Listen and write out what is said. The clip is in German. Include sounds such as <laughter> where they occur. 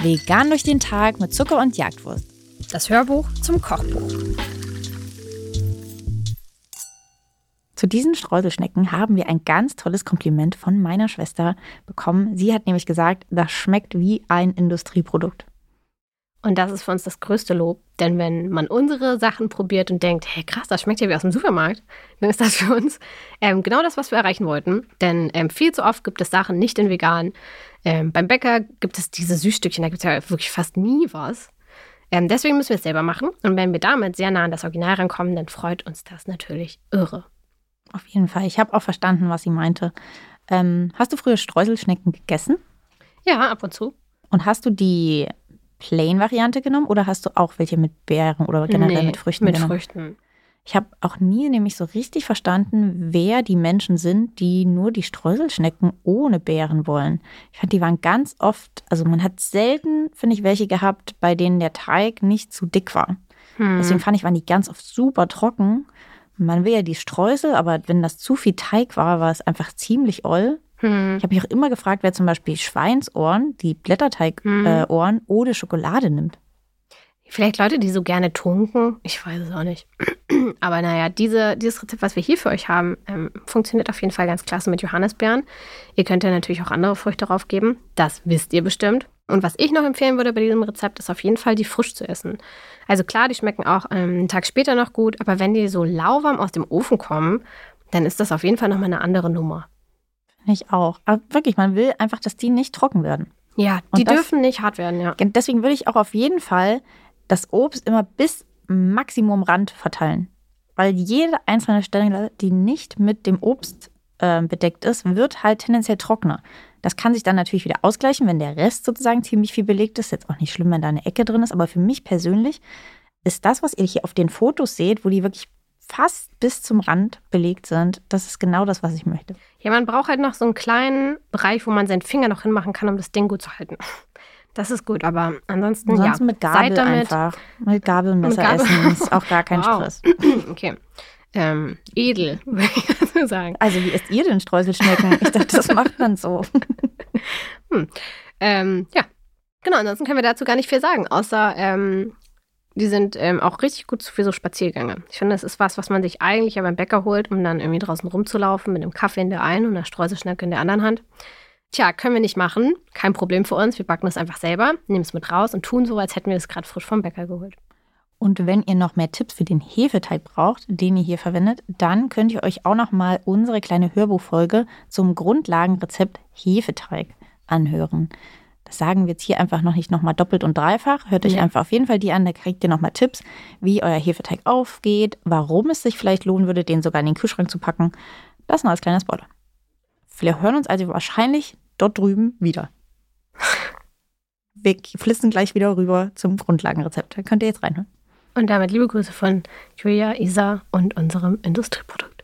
Vegan durch den Tag mit Zucker und Jagdwurst. Das Hörbuch zum Kochbuch. Zu diesen Streuselschnecken haben wir ein ganz tolles Kompliment von meiner Schwester bekommen. Sie hat nämlich gesagt, das schmeckt wie ein Industrieprodukt. Und das ist für uns das größte Lob. Denn wenn man unsere Sachen probiert und denkt, hey krass, das schmeckt ja wie aus dem Supermarkt, dann ist das für uns ähm, genau das, was wir erreichen wollten. Denn ähm, viel zu oft gibt es Sachen nicht in vegan. Ähm, beim Bäcker gibt es diese Süßstückchen, da gibt es ja wirklich fast nie was. Ähm, deswegen müssen wir es selber machen. Und wenn wir damit sehr nah an das Original rankommen, dann freut uns das natürlich irre. Auf jeden Fall. Ich habe auch verstanden, was sie meinte. Ähm, hast du früher Streuselschnecken gegessen? Ja, ab und zu. Und hast du die Plain-Variante genommen oder hast du auch welche mit Beeren oder generell Nee, mit Früchten Mit genommen? Früchten. Ich habe auch nie nämlich so richtig verstanden, wer die Menschen sind, die nur die Streuselschnecken ohne Beeren wollen. Ich fand, die waren ganz oft, also man hat selten, finde ich, welche gehabt, bei denen der Teig nicht zu dick war. Hm. Deswegen fand ich, waren die ganz oft super trocken. Man will ja die Streusel, aber wenn das zu viel Teig war, war es einfach ziemlich oll. Hm. Ich habe mich auch immer gefragt, wer zum Beispiel Schweinsohren, die Blätterteigohren, Mhm. äh, ohne Schokolade nimmt. Vielleicht Leute, die so gerne tunken. Ich weiß es auch nicht. <clears throat> Aber naja, diese, dieses Rezept, was wir hier für euch haben, ähm, funktioniert auf jeden Fall ganz klasse mit Johannisbeeren. Ihr könnt ja natürlich auch andere Früchte drauf geben. Das wisst ihr bestimmt. Und was ich noch empfehlen würde bei diesem Rezept, ist auf jeden Fall, die frisch zu essen. Also klar, die schmecken auch ähm, einen Tag später noch gut, aber wenn die so lauwarm aus dem Ofen kommen, dann ist das auf jeden Fall nochmal eine andere Nummer. Ich auch. Aber wirklich, man will einfach, dass die nicht trocken werden. Ja, die das- dürfen nicht hart werden, ja. Deswegen würde ich auch auf jeden Fall das Obst immer bis Maximum Rand verteilen. Weil jede einzelne Stelle, die nicht mit dem Obst äh, bedeckt ist, wird halt tendenziell trockener. Das kann sich dann natürlich wieder ausgleichen, wenn der Rest sozusagen ziemlich viel belegt ist. Jetzt auch nicht schlimm, wenn da eine Ecke drin ist, aber für mich persönlich ist das, was ihr hier auf den Fotos seht, wo die wirklich fast bis zum Rand belegt sind, das ist genau das, was ich möchte. Ja, man braucht halt noch so einen kleinen Bereich, wo man seinen Finger noch hinmachen kann, um das Ding gut zu halten. Das ist gut, aber ansonsten, Ansonsten ja. mit Gabel damit, einfach. Mit Gabel und Messer Gabel. essen ist auch gar kein <laughs> Wow. Stress. <clears throat> Okay. Ähm, edel, <laughs> würde ich dazu sagen. Also, wie esst ihr denn Streuselschnecken? Ich dachte, das macht man so. <laughs> Ähm, ja, genau, ansonsten können wir dazu gar nicht viel sagen, außer ähm, die sind ähm, auch richtig gut für so Spaziergänge. Ich finde, das ist was, was man sich eigentlich ja beim Bäcker holt, um dann irgendwie draußen rumzulaufen mit einem Kaffee in der einen und einer Streuselschnecke in der anderen Hand. Tja, können wir nicht machen. Kein Problem für uns. Wir backen das einfach selber, nehmen es mit raus und tun so, als hätten wir es gerade frisch vom Bäcker geholt. Und wenn ihr noch mehr Tipps für den Hefeteig braucht, den ihr hier verwendet, dann könnt ihr euch auch noch mal unsere kleine Hörbuchfolge zum Grundlagenrezept Hefeteig anhören. Das sagen wir jetzt hier einfach noch nicht nochmal doppelt und dreifach. Hört euch Ja. einfach auf jeden Fall die an, da kriegt ihr nochmal Tipps, wie euer Hefeteig aufgeht, warum es sich vielleicht lohnen würde, den sogar in den Kühlschrank zu packen. Das nur als kleiner Spoiler. Wir hören uns also wahrscheinlich dort drüben wieder. Wir flitzen gleich wieder rüber zum Grundlagenrezept. Da könnt ihr jetzt reinhören. Und damit liebe Grüße von Julia, Isa und unserem Industrieprodukt.